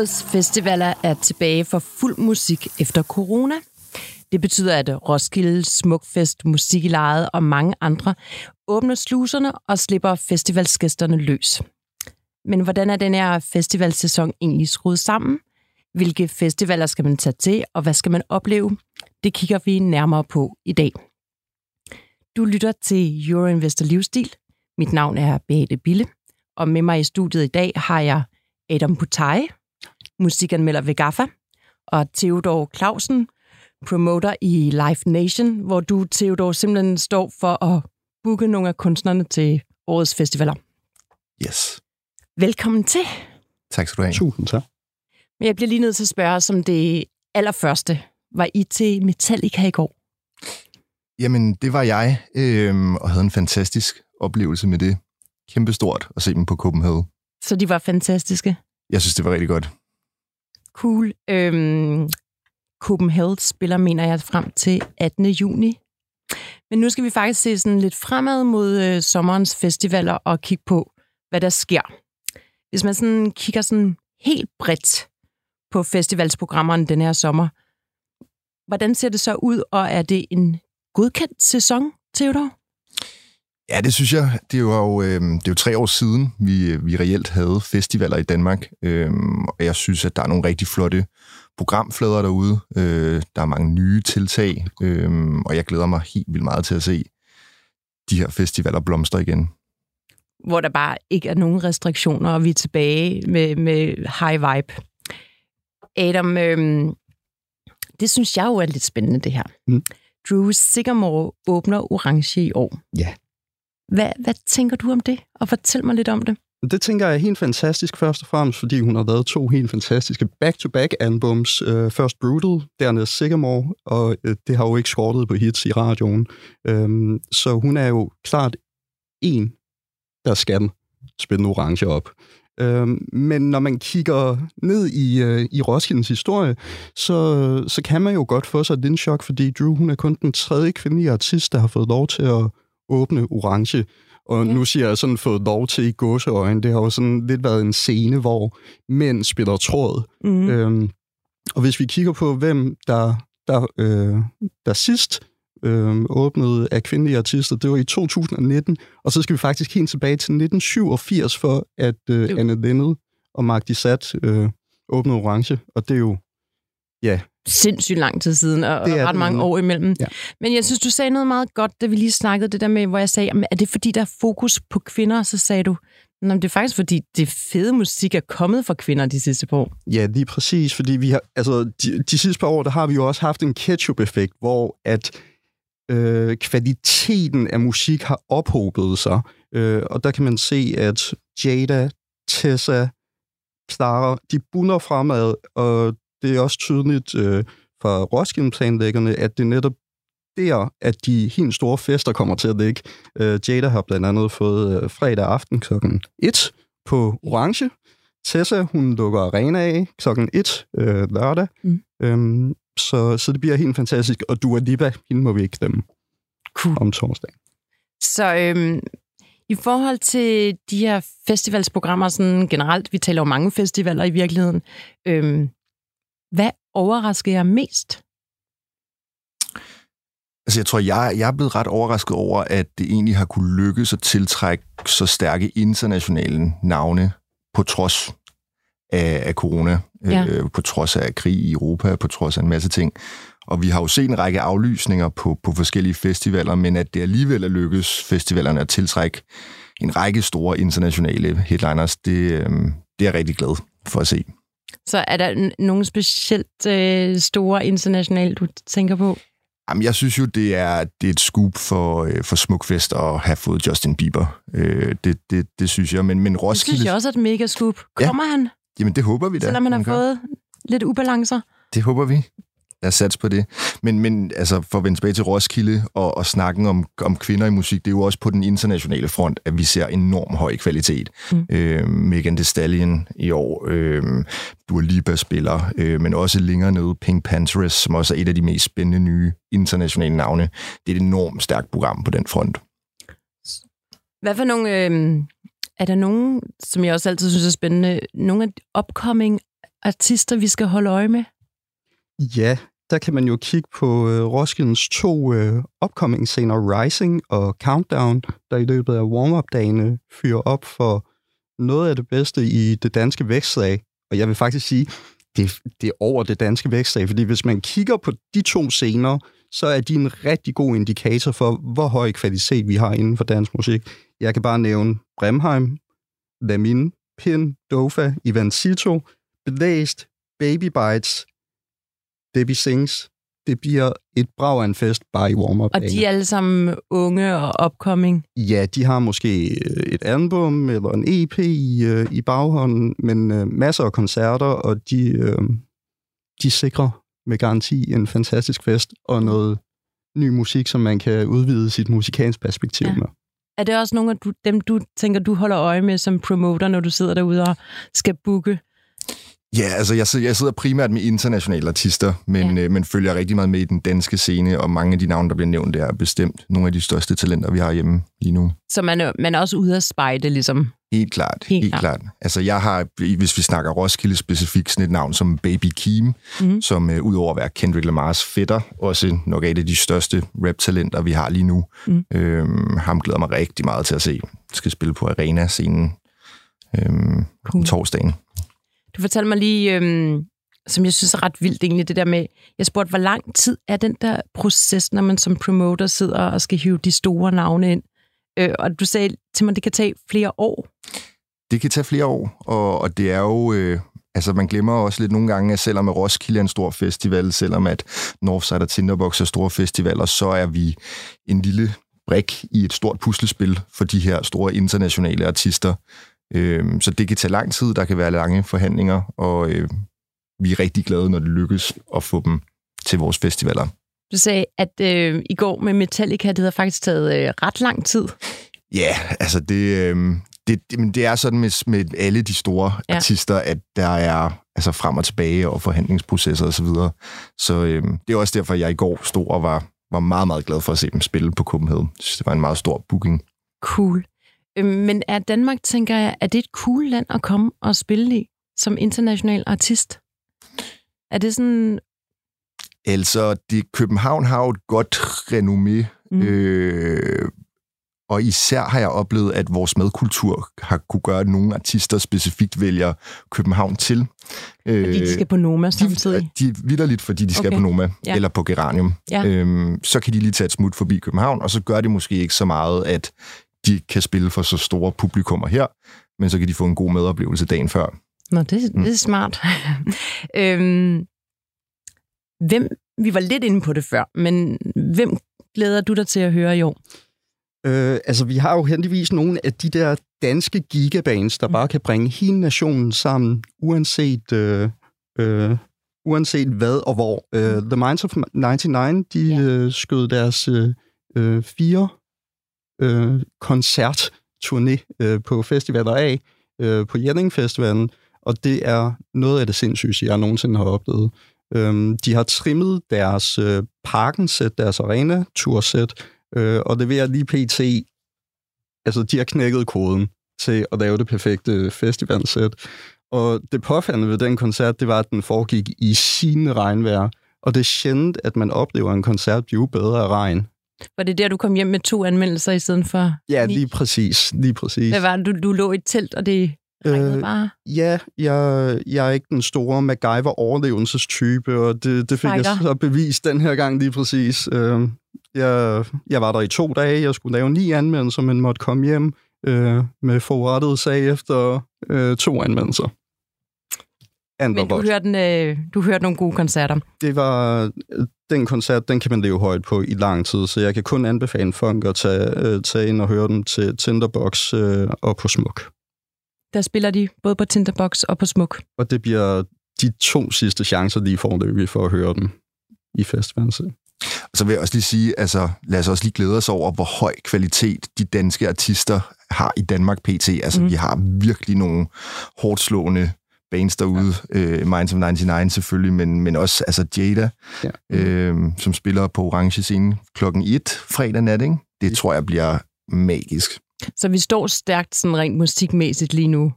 Årets festivaler er tilbage for fuld musik efter corona. Det betyder, at Roskilde, Smukfest, Musik og mange andre åbner sluserne og slipper festivalsgæsterne løs. Men hvordan er den her festivalsæson egentlig skruet sammen? Hvilke festivaler skal man tage til, og hvad skal man opleve? Det kigger vi nærmere på i dag. Du lytter til Euroinvestor Livsstil. Mit navn er Beate Bille, og med mig i studiet i dag har jeg Adam Putai, musikanmelder ved GAFA, og Theodor Clausen, promoter i Live Nation, hvor du, Theodor, simpelthen står for at booke nogle af kunstnerne til årets festivaler. Yes. Velkommen til. Tak skal du have. Tusind tak. Men jeg bliver lige nødt til at spørge som det allerførste. Var I til Metallica i går? Jamen, det var jeg, øhm, og havde en fantastisk oplevelse med det. Kæmpestort at se dem på Copenhagen. Så de var fantastiske. Jeg synes, det var rigtig godt. Cool. Øhm, Copenhagen spiller, mener jeg, frem til 18. juni. Men nu skal vi faktisk se sådan lidt fremad mod øh, sommerens festivaler og kigge på, hvad der sker. Hvis man sådan kigger sådan helt bredt på festivalsprogrammerne den her sommer, hvordan ser det så ud, og er det en godkendt sæson, Theodor? Ja, det synes jeg. Det er jo, øh, det er jo tre år siden, vi, vi reelt havde festivaler i Danmark. Øh, og jeg synes, at der er nogle rigtig flotte programflader derude. Øh, der er mange nye tiltag, øh, og jeg glæder mig helt vildt meget til at se de her festivaler blomstre igen. Hvor der bare ikke er nogen restriktioner, og vi er tilbage med, med high vibe. Adam, øh, det synes jeg jo er lidt spændende, det her. Mm. Drew Sigamore åbner Orange i år. Ja. Hvad, hvad tænker du om det? Og fortæl mig lidt om det. Det tænker jeg er helt fantastisk, først og fremmest, fordi hun har lavet to helt fantastiske back-to-back-albums. Uh, øh, først Brutal, dernæst Sigamore, og uh, det har jo ikke skortet på hits i radioen. Um, så hun er jo klart en, der skal spille orange op. Um, men når man kigger ned i, uh, i Roskildes historie, så, så kan man jo godt få sig et lille chok, fordi Drew hun er kun den tredje kvindelige artist, der har fået lov til at åbne orange. Og nu siger jeg sådan fået lov til i gåseøjne. Det har jo sådan lidt været en scene, hvor mænd spiller tråd. Mm. Øhm, og hvis vi kigger på, hvem der, der, øh, der sidst øh, åbnede af kvindelige artister, det var i 2019. Og så skal vi faktisk helt tilbage til 1987, for at øh, Anne Lennet og Mark Dissat øh, åbnede Orange. Og det er jo, ja, sindssygt lang tid siden, og, Det ret mange år imellem. Ja. Men jeg synes, du sagde noget meget godt, da vi lige snakkede det der med, hvor jeg sagde, jamen, er det fordi, der er fokus på kvinder? Så sagde du, Nå, det er faktisk fordi, det fede musik er kommet fra kvinder de sidste par år. Ja, lige præcis, fordi vi har, altså, de, de sidste par år, der har vi jo også haft en ketchup-effekt, hvor at øh, kvaliteten af musik har ophobet sig. Øh, og der kan man se, at Jada, Tessa, Clara, de bunder fremad, og det er også tydeligt øh, fra Roskilde-planlæggerne, at det er netop der, at de helt store fester kommer til at ligge. Øh, Jada har blandt andet fået øh, fredag aften klokken 1 på Orange. Tessa, hun lukker arena af klokken 1 øh, lørdag. Mm. Øhm, så, så det bliver helt fantastisk. Og Dua Lipa, hende må vi ikke glemme Cool. om torsdag. Så øhm, i forhold til de her festivalsprogrammer sådan generelt, vi taler jo mange festivaler i virkeligheden, øhm, hvad overrasker jer mest? Altså, jeg tror, jeg, jeg er blevet ret overrasket over, at det egentlig har kunne lykkes at tiltrække så stærke internationale navne på trods af, af corona, Ja. øh, på trods af krig i Europa, på trods af en masse ting. Og vi har jo set en række aflysninger på, på forskellige festivaler, men at det alligevel er lykkes festivalerne at tiltrække en række store internationale headliners, det, øh, det er jeg rigtig glad for at se. Så er der n- nogen specielt øh, store internationale, du tænker på? Jamen, jeg synes jo, det er, det er et scoop for, øh, for Smukfest at have fået Justin Bieber. Øh, det, det, det synes jeg. Men, men Det Roskilde... synes jeg også er et mega scoop. Ja. Kommer han, Jamen, det håber vi da. selvom han har fået lidt ubalancer? Det håber vi. Lad os satse på det. Men, men altså, for at vende tilbage til Roskilde og, og snakken om, om kvinder i musik, det er jo også på den internationale front, at vi ser enorm høj kvalitet. Mm. Øh, Megan Thee Stallion i år, øh, Dua Lipa spiller, øh, men også længere nede Pink Panthers, som også er et af de mest spændende nye internationale navne. Det er et enormt stærkt program på den front. Hvad for nogle... Øh, er der nogen, som jeg også altid synes er spændende, nogle af de upcoming artister, vi skal holde øje med? Ja, der kan man jo kigge på øh, Roskildens to øh, upcoming scener, Rising og Countdown, der i løbet af warm-up-dagene fyrer op for noget af det bedste i det danske vækstlag. Og jeg vil faktisk sige, det, det er over det danske vækstlag, fordi hvis man kigger på de to scener, så er de en rigtig god indikator for, hvor høj kvalitet vi har inden for dansk musik. Jeg kan bare nævne Bremheim, Lamin, Pin, Dofa, Ivan Sito, Blæst, Baby Bites, Debbie Sings. Det bliver et brag af en fest bare i warm up Og de er alle sammen unge og upcoming? Ja, de har måske øh, et album eller en EP i, øh, i baghånden, men øh, masser af koncerter, og de, de sikrer med garanti en fantastisk fest og noget ny musik, som man kan udvide sit musikalsk perspektiv ja. med. Er det også nogle af dem, du tænker, du holder øje med som promoter, når du sidder derude og skal booke Ja, altså jeg sidder, jeg sidder primært med internationale artister, men, ja. øh, men følger rigtig meget med i den danske scene, og mange af de navne, der bliver nævnt, der er bestemt nogle af de største talenter, vi har hjemme lige nu. Så man man er også ude at spejde, ligesom? Helt klart, helt, helt klart. klart. Altså jeg har, hvis vi snakker Roskilde specifikt, sådan et navn som Baby Keem, mm. som øh, udover at være Kendrick Lamars fætter, også nok af de største rap-talenter, vi har lige nu. Mm. Øhm, ham glæder mig rigtig meget til at se. Skal spille på Arena-scenen øhm, cool. torsdagen. Du fortalte mig lige, øhm, som jeg synes er ret vildt egentlig, det der med, jeg spurgte, hvor lang tid er den der proces, når man som promoter sidder og skal hive de store navne ind? Øh, og du sagde til mig, det kan tage flere år. Det kan tage flere år, og, og det er jo... Øh, altså, man glemmer også lidt nogle gange, at selvom at Roskilde er en stor festival, selvom at Northside og Tinderbox er store festivaler, så er vi en lille brik i et stort puslespil for de her store internationale artister. Øh, så det kan tage lang tid, der kan være lange forhandlinger, og øh, vi er rigtig glade, når det lykkes at få dem til vores festivaler. Du sagde, at øh, i går med Metallica, det har faktisk taget øh, ret lang tid. Ja, altså det, øh, det, det, det er sådan med, med alle de store ja. artister, at der er altså frem og tilbage og forhandlingsprocesser osv. Så, videre. så øh, det er også derfor, jeg i går stod og var, var meget, meget glad for at se dem spille på Copenhagen. Jeg synes, det var en meget stor booking. Cool. Øh, men er Danmark, tænker jeg, er det et cool land at komme og spille i som international artist? Er det sådan... Altså, det, København har jo et godt renommé, mm. øh, og især har jeg oplevet, at vores madkultur har kunne gøre, at nogle artister specifikt vælger København til. Fordi de skal på Noma samtidig? De, de vidderligt, fordi de skal okay. på Noma ja. eller på Geranium. Ja. Øhm, så kan de lige tage et smut forbi København, og så gør det måske ikke så meget, at de kan spille for så store publikummer her, men så kan de få en god medoplevelse dagen før. Nå, det, mm. det er smart. øhm, hvem, vi var lidt inde på det før, men hvem glæder du dig til at høre i år? Øh, altså, vi har jo heldigvis nogle af de der danske gigabands, der mm. bare kan bringe hele nationen sammen, uanset, øh, øh, uanset hvad og hvor. Uh, The Minds of 99, de ja. øh, skød deres øh, øh fire øh, koncertturné øh, på festivaler af, øh, på Jelling Festivalen, og det er noget af det sindssyge, jeg nogensinde har oplevet. Øhm, de har trimmet deres øh, parkensæt, deres arena-tursæt, øh, og leverer lige pt. Altså, de har knækket koden til at lave det perfekte festivalsæt. Og det påfaldende ved den koncert, det var, at den foregik i sine regnvejr. Og det er sjældent, at man oplever en koncert blive bedre af regn, var det der, du kom hjem med to anmeldelser i stedet for Ja, lige præcis. Lige præcis. Hvad var det? Du, du lå i et telt, og det øh, bare? Ja, jeg, jeg er ikke den store MacGyver-overlevelsestype, og det, det fik Fighter. jeg så bevist den her gang lige præcis. Øh, jeg, jeg var der i to dage, jeg skulle lave ni anmeldelser, men måtte komme hjem øh, med forrettet sag efter øh, to anmeldelser. Men du hørte, øh, du hørte nogle gode koncerter. Det var den koncert, den kan man leve højt på i lang tid, så jeg kan kun anbefale folk at tage, øh, tage ind og høre den til Tinderbox øh, og på Smuk. Der spiller de både på Tinderbox og på Smuk. Og det bliver de to sidste chancer, de får det for at høre den i festivalen. Og så vil jeg også lige sige, altså lad os også lige glæde os over, hvor høj kvalitet de danske artister har i Danmark PT. Altså mm. vi har virkelig nogle hårdt slående bands derude. Ja. Øh, Minds of 99 selvfølgelig, men, men også altså Jada, ja. øh, som spiller på Orange Scene klokken 1 fredag nat. Ikke? Det tror jeg bliver magisk. Så vi står stærkt sådan rent musikmæssigt lige nu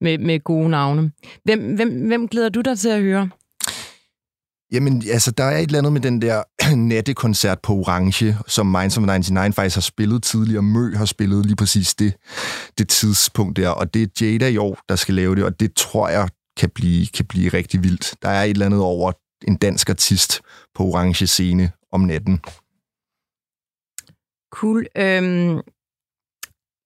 med, med gode navne. Hvem, hvem, hvem glæder du dig til at høre? Jamen, altså, der er et eller andet med den der nattekoncert på Orange, som Minds of 99 faktisk har spillet tidligere. Mø har spillet lige præcis det, det tidspunkt der, og det er Jada i år, der skal lave det, og det tror jeg kan blive, kan blive rigtig vildt. Der er et eller andet over en dansk artist på Orange scene om natten. Cool. Øhm,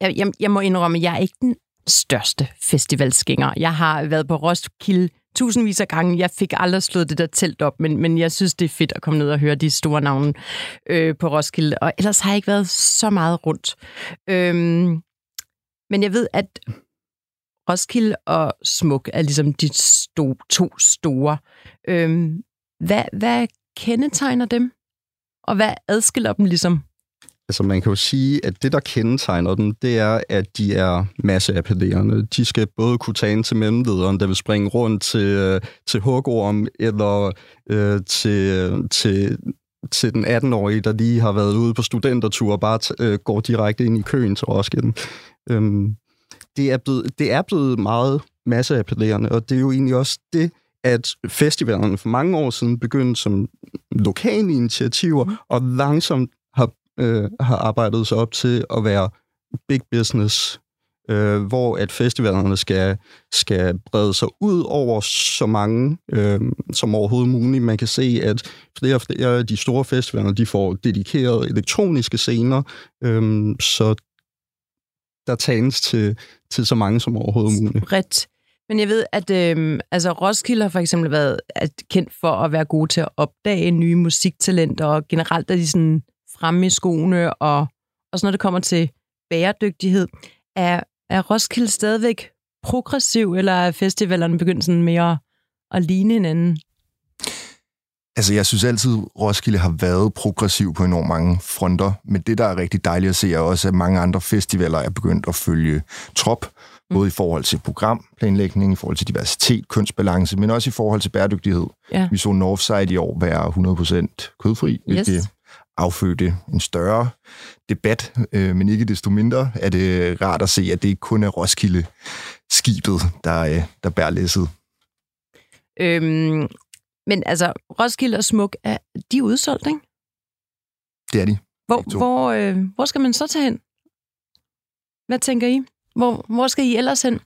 jeg, jeg, jeg må indrømme, at jeg er ikke den største festivalsgænger. Jeg har været på Roskilde tusindvis af gange. Jeg fik aldrig slået det der telt op, men, men jeg synes, det er fedt at komme ned og høre de store navne øh, på Roskilde. Og ellers har jeg ikke været så meget rundt. Øhm, men jeg ved, at Roskilde og Smuk er ligesom de sto, to store. Øhm, hvad, hvad kendetegner dem? Og hvad adskiller dem ligesom? Altså man kan jo sige, at det, der kendetegner dem, det er, at de er masseappellerende. De skal både kunne tage ind til mellemlederen, der vil springe rundt til, øh, til hugorm, eller øh, til, til, til den 18-årige, der lige har været ude på studentertur og bare øh, går direkte ind i køen til Roskilde. Øhm, det, er blevet, det er blevet meget masseappellerende, og det er jo egentlig også det, at festivalerne for mange år siden begyndte som lokale initiativer, og langsomt har øh, har arbejdet sig op til at være big business, øh, hvor at festivalerne skal, skal brede sig ud over så mange øh, som overhovedet muligt. Man kan se, at flere og flere af de store festivaler, de får dedikerede elektroniske scener, øh, så der tages til, til så mange som overhovedet muligt. Bredt. Men jeg ved, at øh, altså Roskilde har for eksempel været kendt for at være gode til at opdage nye musiktalenter, og generelt er de sådan fremme i skoene, og, og så når det kommer til bæredygtighed. Er, er Roskilde stadigvæk progressiv, eller er festivalerne begyndt sådan mere at ligne hinanden? Altså, jeg synes altid, Roskilde har været progressiv på enormt mange fronter, men det, der er rigtig dejligt at se, er også, at mange andre festivaler er begyndt at følge trop, mm. både i forhold til programplanlægning, i forhold til diversitet, kønsbalance, men også i forhold til bæredygtighed. Ja. Vi så Northside i år være 100% kødfri, yes. hvilket affødte en større debat, øh, men ikke desto mindre er det rart at se, at det ikke kun er Roskilde skibet, der, øh, der bærer læsset. Øhm, men altså, Roskilde og Smuk, er de udsolgt, ikke? Det er de. Hvor, hvor, øh, hvor skal man så tage hen? Hvad tænker I? Hvor, hvor skal I ellers hen?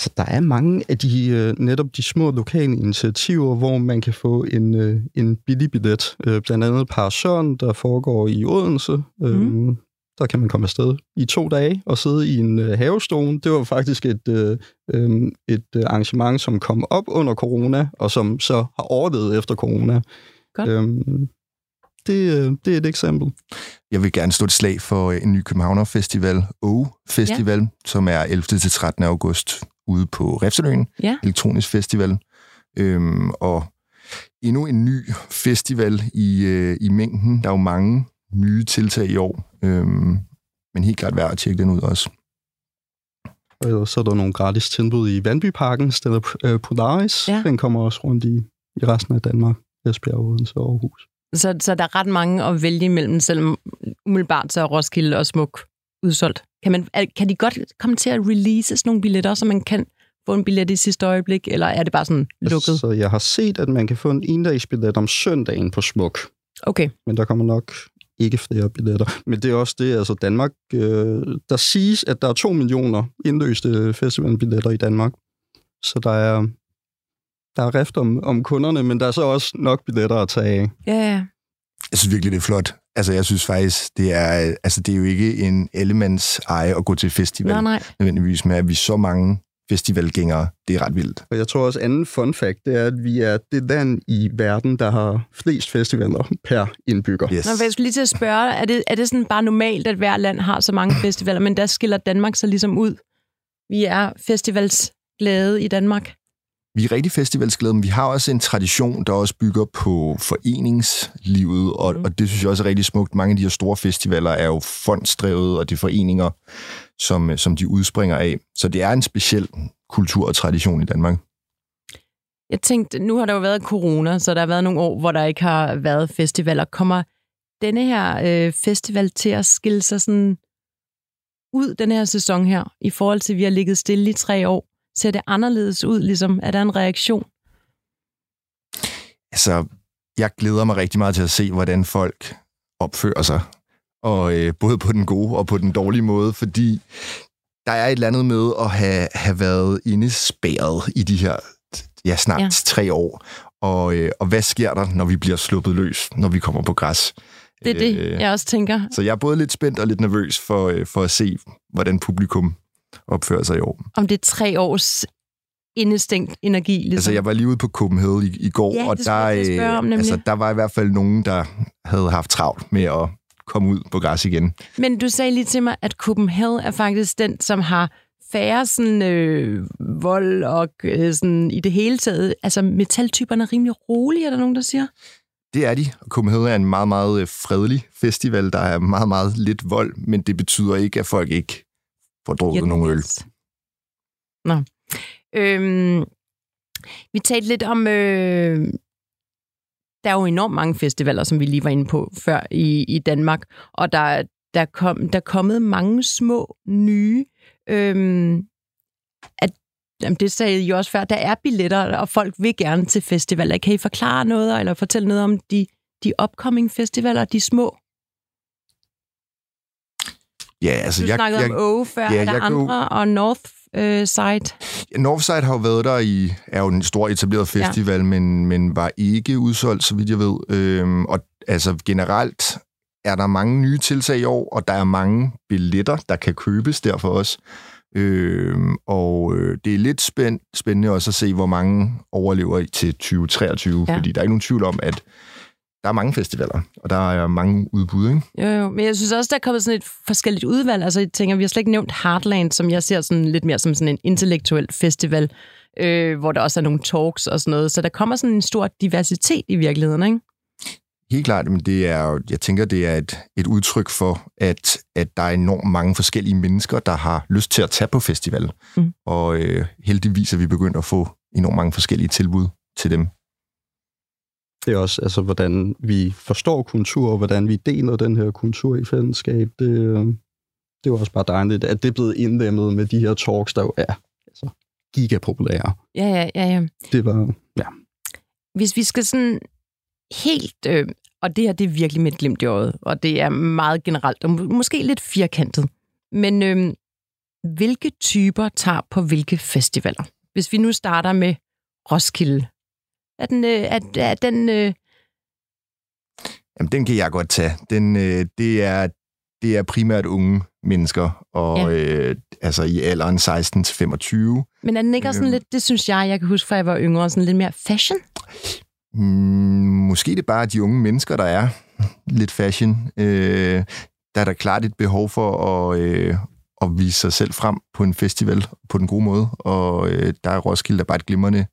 Så der er mange af de øh, netop de små lokale initiativer, hvor man kan få en, øh, en billig billet. Øh, blandt andet Par Søren, der foregår i Odense. Mm. Der kan man komme afsted i to dage og sidde i en havestone. Det var faktisk et, et arrangement, som kom op under corona, og som så har overlevet efter corona. Godt. Øhm, det, det er et eksempel. Jeg vil gerne stå et slag for en ny Københavner Festival, O Festival, ja. som er 11. til 13. august ude på Refseløen, ja. elektronisk festival. Øhm, og endnu en ny festival i, øh, i mængden. Der er jo mange nye tiltag i år, øhm, men helt klart værd at tjekke den ud også. Og så er der nogle gratis tilbud i Vandbyparken, stedet øh, Polaris. Ja. Den kommer også rundt i, i resten af Danmark, Esbjerg, Odense og Aarhus. Så, så der er ret mange at vælge imellem, selvom umiddelbart så er Roskilde og Smuk udsolgt. Kan, man, kan de godt komme til at release sådan nogle billetter, så man kan få en billet i sidste øjeblik, eller er det bare sådan lukket? Så jeg har set, at man kan få en endagsbillet om søndagen på Smuk. Okay. Men der kommer nok ikke flere billetter. Men det er også det, altså Danmark, øh, der siges, at der er to millioner indløste festivalbilletter i Danmark. Så der er, der er rift om, om kunderne, men der er så også nok billetter at tage af. Ja, ja. Jeg synes virkelig, det er flot. Altså, jeg synes faktisk, det er, altså, det er jo ikke en elements eje at gå til festival. Nej, nej. Nødvendigvis med, at vi er så mange festivalgængere. Det er ret vildt. Og jeg tror også, anden fun fact, det er, at vi er det land i verden, der har flest festivaler per indbygger. Yes. Nå, jeg skulle lige til at spørge, er det, er det sådan bare normalt, at hver land har så mange festivaler, men der skiller Danmark så ligesom ud? Vi er festivalsglade i Danmark. Vi er rigtig festivalsglade, men vi har også en tradition, der også bygger på foreningslivet, og, mm. og det synes jeg også er rigtig smukt. Mange af de her store festivaler er jo fondsdrevet, og det er foreninger, som, som de udspringer af. Så det er en speciel kultur og tradition i Danmark. Jeg tænkte, nu har der jo været corona, så der har været nogle år, hvor der ikke har været festivaler. Kommer denne her øh, festival til at skille sig sådan ud den her sæson her, i forhold til, at vi har ligget stille i tre år? Ser det anderledes ud, ligesom? Er der en reaktion? Altså, jeg glæder mig rigtig meget til at se, hvordan folk opfører sig. Og øh, både på den gode og på den dårlige måde, fordi der er et eller andet med at have, have været indespærret i de her ja, snart ja. tre år. Og, øh, og hvad sker der, når vi bliver sluppet løs, når vi kommer på græs? Det er det, øh, jeg også tænker. Så jeg er både lidt spændt og lidt nervøs for, øh, for at se, hvordan publikum opfører sig i år. Om det er tre års indestængt energi. Ligesom. Altså, jeg var lige ude på Copenhagen i, i går, ja, og der, øh, om, altså, der var i hvert fald nogen, der havde haft travlt med at komme ud på græs igen. Men du sagde lige til mig, at Copenhagen er faktisk den, som har færre sådan, øh, vold og øh, sådan, i det hele taget. Altså, metaltyperne er rimelig rolige, er der nogen, der siger? Det er de. Copenhagen er en meget, meget øh, fredelig festival. Der er meget, meget lidt vold, men det betyder ikke, at folk ikke får drukket nogen øl. Nå. Øhm, vi talte lidt om... Øh, der er jo enormt mange festivaler, som vi lige var inde på før i, i Danmark, og der, der, kom, der er kommet mange små nye. Øhm, at, jamen det sagde I også før, der er billetter, og folk vil gerne til festivaler. Kan I forklare noget, eller fortælle noget om de, de upcoming festivaler, de små? Ja, altså... Du jeg, snakkede jeg, om Åge før. Ja, er der andre? Kunne... Og Northside? Ja, Northside har jo været der i... er jo en stor etableret festival, ja. men, men var ikke udsolgt, så vidt jeg ved. Øhm, og altså generelt er der mange nye tiltag i år, og der er mange billetter, der kan købes derfor også. Øhm, og øh, det er lidt spænd, spændende også at se, hvor mange overlever til 2023, ja. fordi der er ikke nogen tvivl om, at der er mange festivaler, og der er mange udbud, ikke? Jo, jo, men jeg synes også, der er kommet sådan et forskelligt udvalg. Altså, jeg tænker, vi har slet ikke nævnt Heartland, som jeg ser sådan lidt mere som sådan en intellektuel festival, øh, hvor der også er nogle talks og sådan noget. Så der kommer sådan en stor diversitet i virkeligheden, ikke? Helt klart, men det er, jeg tænker, det er et, et udtryk for, at, at der er enormt mange forskellige mennesker, der har lyst til at tage på festival. Mm. Og øh, heldigvis er vi begyndt at få enormt mange forskellige tilbud til dem. Det er også, altså, hvordan vi forstår kultur, og hvordan vi deler den her kultur i fællesskab. Det, øh, det er jo også bare dejligt, at det er blevet indlemmet med de her talks, der jo er altså, gigapopulære. Ja, ja, ja, ja. Det var, ja. Hvis vi skal sådan helt, øh, og det her det er virkelig et glimt i øjet, og det er meget generelt, og måske lidt firkantet, men øh, hvilke typer tager på hvilke festivaler? Hvis vi nu starter med Roskilde, er den... Øh, er, er den øh... Jamen, den kan jeg godt tage. Den, øh, det, er, det er primært unge mennesker, og ja. øh, altså i alderen 16 til 25. Men er den ikke også sådan øhm. lidt, det synes jeg, jeg kan huske fra jeg var yngre, sådan lidt mere fashion? Mm, måske det er bare de unge mennesker, der er lidt fashion. Øh, der er der klart et behov for at, øh, at vise sig selv frem på en festival på den gode måde, og øh, der er Roskilde der er bare et glimrende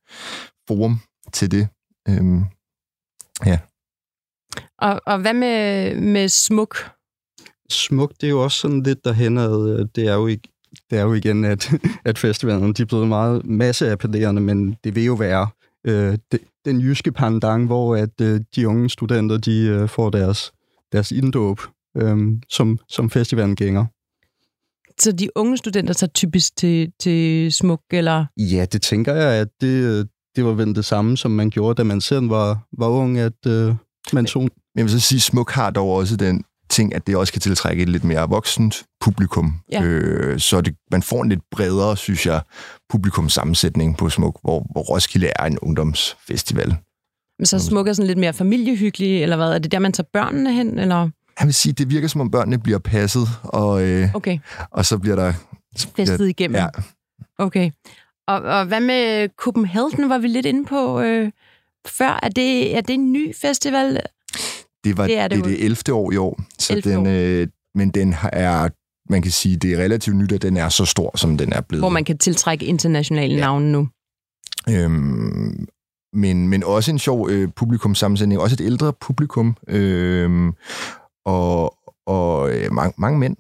forum til det. Øhm, ja. Og, og hvad med, med smuk? Smuk, det er jo også sådan lidt derhen, at øh, det er jo ikke det er jo igen, at, at festivalen de er blevet meget masseappellerende, men det vil jo være øh, det, den jyske pandang, hvor at øh, de unge studenter de øh, får deres, deres inddåb øh, som, som festivalen gænger. Så de unge studenter tager typisk til, til smuk, eller? Ja, det tænker jeg, at det, det var vel det samme, som man gjorde, da man selv var, var ung, at øh, man tog... Men jeg vil så sige, Smuk har dog også den ting, at det også kan tiltrække et lidt mere voksent publikum. Ja. Øh, så det, man får en lidt bredere, synes jeg, publikumsammensætning på Smuk, hvor, hvor Roskilde er en ungdomsfestival. Men så Smuk er sådan lidt mere familiehyggelig, eller hvad? Er det der, man tager børnene hen, eller? Jeg vil sige, det virker som om børnene bliver passet, og, øh, okay. og så bliver der... Festet igennem? Ja. Okay. Og, og hvad med Copenhagen, var vi lidt inde på øh, før? Er det, er det en ny festival? Det, var, det er det, det, det 11. år i år. Så 11 den, øh, men den er, man kan sige, det er relativt nyt, at den er så stor, som den er blevet. Hvor man kan tiltrække internationale ja. navne nu. Øhm, men, men også en sjov øh, publikumsammensætning, også et ældre publikum, øh, og, og øh, mange, mange mænd,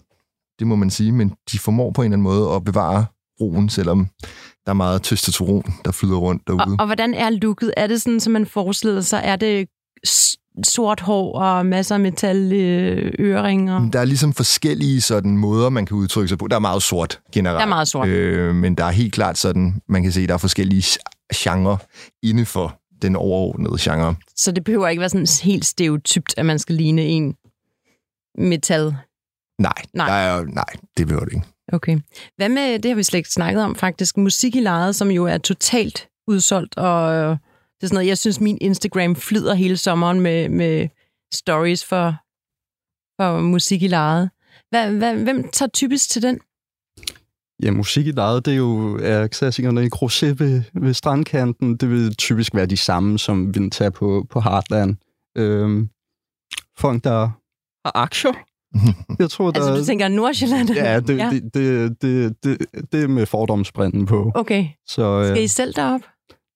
det må man sige, men de formår på en eller anden måde at bevare roen, selvom der er meget testosteron, der flyder rundt derude. Og, og hvordan er looket? Er det sådan, som man forestiller sig? Er det sort hår og masser af metal øh, øreringer? Der er ligesom forskellige sådan måder, man kan udtrykke sig på. Der er meget sort generelt. Der er meget sort. Øh, men der er helt klart sådan, man kan se, der er forskellige genre inden for den overordnede genre. Så det behøver ikke være sådan helt stereotypt, at man skal ligne en metal? Nej, nej. Der er, nej det behøver det ikke. Okay. Hvad med, det har vi slet ikke snakket om faktisk, musik i lejet, som jo er totalt udsolgt, og det er sådan noget, jeg synes, min Instagram flyder hele sommeren med, med stories for, for musik i lejet. Hvad, hvad, hvem tager typisk til den? Ja, musik i lejet, det er jo er klassikerne i Crozet ved, ved strandkanten. Det vil typisk være de samme, som vi tager på, på Heartland. Øhm, folk, der har aktier, jeg tror, der... Altså, du tænker Nordsjælland? Ja, det, ja. Det, det, det, det, det er med fordomsbrænden på. Okay. Så, Skal I øh, selv derop?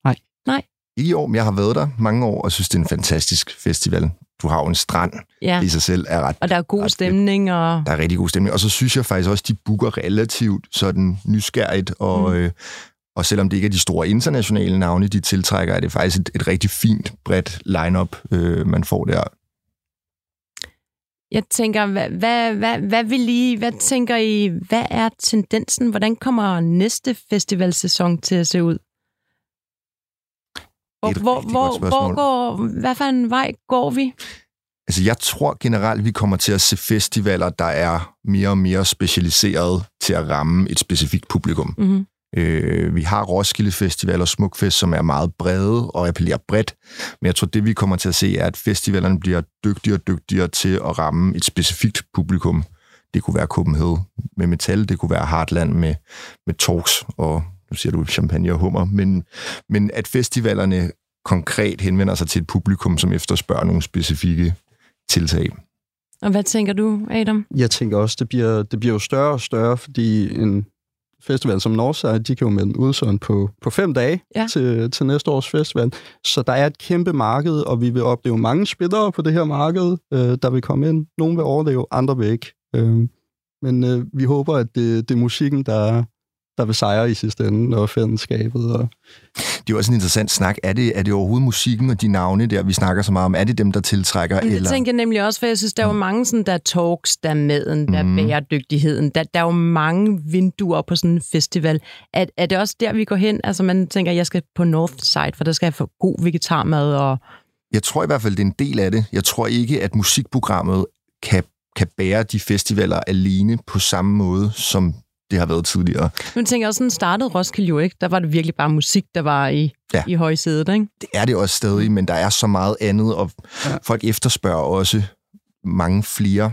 Nej. Nej. I år, men jeg har været der mange år, og synes, det er en fantastisk festival. Du har jo en strand ja. i sig selv. Er ret, og der er god stemning. Og... Der er rigtig god stemning. Og så synes jeg faktisk også, de booker relativt sådan nysgerrigt, og, mm. øh, og selvom det ikke er de store internationale navne, de tiltrækker, er det faktisk et, et rigtig fint, bredt lineup øh, man får der. Jeg tænker, hvad, hvad, hvad, hvad vil I, hvad tænker I, hvad er tendensen? Hvordan kommer næste festivalsæson til at se ud? Hvor, hvor, hvor, hvor går, hvad for en vej går vi? Altså, jeg tror generelt, vi kommer til at se festivaler, der er mere og mere specialiseret til at ramme et specifikt publikum. Mm-hmm. Øh, vi har Roskilde Festival og Smukfest, som er meget brede og appellerer bredt. Men jeg tror, det vi kommer til at se, er, at festivalerne bliver dygtigere og dygtigere til at ramme et specifikt publikum. Det kunne være Copenhagen med metal, det kunne være Heartland med, med talks og nu siger du champagne og hummer, men, men at festivalerne konkret henvender sig til et publikum, som efterspørger nogle specifikke tiltag. Og hvad tænker du, Adam? Jeg tænker også, det bliver, det bliver jo større og større, fordi en, festival som Northside, de kan jo med den udsøgn på, på fem dage ja. til, til næste års festival. Så der er et kæmpe marked, og vi vil opleve mange spillere på det her marked, øh, der vil komme ind. Nogle vil overleve, andre vil ikke. Øh, men øh, vi håber, at det, det er musikken, der, der vil sejre i sidste ende, og fællesskabet. Og... Det er også en interessant snak. Er det, er det overhovedet musikken og de navne der, vi snakker så meget om? Er det dem, der tiltrækker? Det eller? tænker jeg nemlig også, for jeg synes, der er jo mange sådan, der talks, der er maden, der er mm. bæredygtigheden. Der, der er jo mange vinduer på sådan en festival. Er, er det også der, vi går hen? Altså man tænker, jeg skal på Northside, for der skal jeg få god vegetarmad og... Jeg tror i hvert fald, det er en del af det. Jeg tror ikke, at musikprogrammet kan kan bære de festivaler alene på samme måde, som det har været tidligere. Men tænker også, sådan startede Roskilde jo ikke. Der var det virkelig bare musik, der var i, ja. i højsædet, ikke? Det er det også stadig, men der er så meget andet, og ja. folk efterspørger også mange flere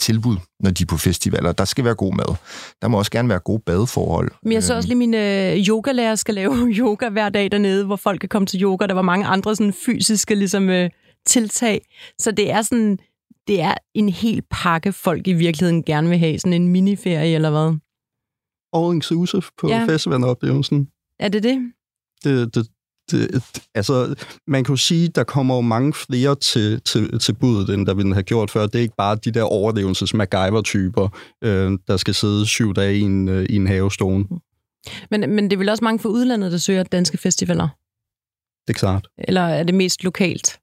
tilbud, når de er på festivaler. Der skal være god mad. Der må også gerne være gode badeforhold. Men jeg så også lige, mine øh, yogalærer skal lave yoga hver dag dernede, hvor folk kan komme til yoga. Der var mange andre sådan fysiske ligesom, øh, tiltag. Så det er sådan, det er en hel pakke, folk i virkeligheden gerne vil have. Sådan en miniferie eller hvad? All inclusive på ja. festivaloplevelsen. Er det det? Det, det, det, altså, man kan jo sige, der kommer jo mange flere til, til, til budet, end der ville have gjort før. Det er ikke bare de der overlevelses MacGyver-typer, øh, der skal sidde syv dage i en, øh, i en havestone. Men, men det er vel også mange fra udlandet, der søger danske festivaler? Det er klart. Eller er det mest lokalt?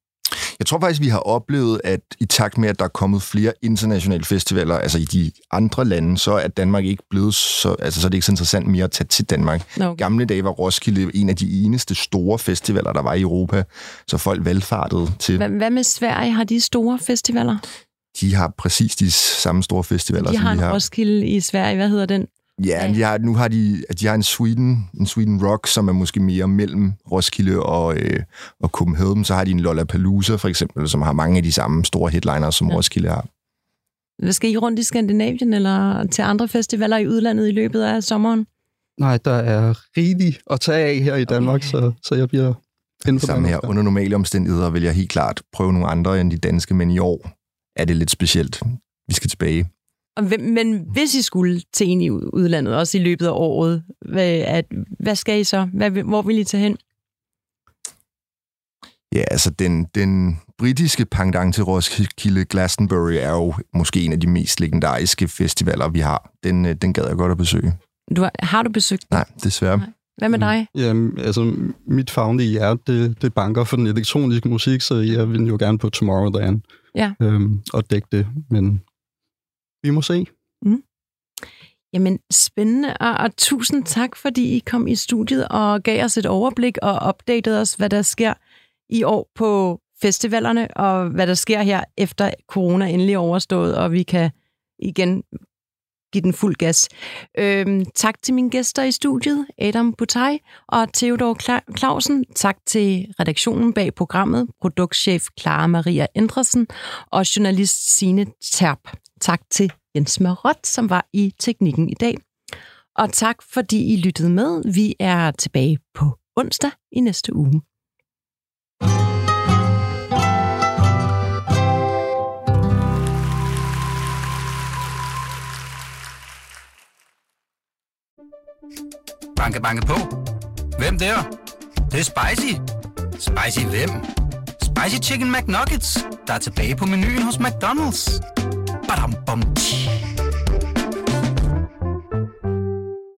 Jeg tror faktisk, vi har oplevet, at i takt med, at der er kommet flere internationale festivaler, altså i de andre lande, så er Danmark ikke blevet så, altså så er det ikke så interessant mere at tage til Danmark. Okay. Gamle dage var Roskilde en af de eneste store festivaler, der var i Europa, så folk valgfartede til. Hvad med Sverige? Har de store festivaler? De har præcis de samme store festivaler, de som har vi har. Roskilde i Sverige. Hvad hedder den? Ja, de har, nu har de, de har en Sweden, en Sweden Rock, som er måske mere mellem Roskilde og, øh, og Copenhagen. Så har de en Lollapalooza for eksempel, som har mange af de samme store headliners, som ja. Roskilde har. Hvad skal I rundt i Skandinavien eller til andre festivaler i udlandet i løbet af sommeren? Nej, der er rigeligt at tage af her i Danmark, okay. så, så jeg bliver inden for Sammen her. Under normale omstændigheder vil jeg helt klart prøve nogle andre end de danske, men i år er det lidt specielt. Vi skal tilbage men hvis I skulle til en i udlandet, også i løbet af året, hvad, at, hvad skal I så? Hvad, hvor vil I tage hen? Ja, altså den, den britiske pendant til Roskilde Glastonbury er jo måske en af de mest legendariske festivaler, vi har. Den, øh, den gad jeg godt at besøge. Du, har- har du besøgt den? Nej, desværre. Nej. Hvad med dig? Jamen, altså, mit fagne i hjerte, det, det banker for den elektroniske musik, så jeg vil jo gerne på Tomorrowland Ja. øhm, og dække det, men vi må se. Mm. Jamen, spændende, og, og tusind tak, fordi I kom i studiet og gav os et overblik og opdaterede os, hvad der sker i år på festivalerne, og hvad der sker her efter corona endelig er overstået, og vi kan igen give den fuld gas. Øhm, tak til mine gæster i studiet, Adam Butai og Theodor Kla- Clausen. Tak til redaktionen bag programmet, produktchef Clara Maria Endresen og journalist Sine Terp. Tak til Jens Marot, som var i teknikken i dag. Og tak, fordi I lyttede med. Vi er tilbage på onsdag i næste uge. Banke, banke på. Hvem der? Det, det er spicy. Spicy hvem? Spicy Chicken McNuggets, der er tilbage på menuen hos McDonald's. Badum, bom, tji.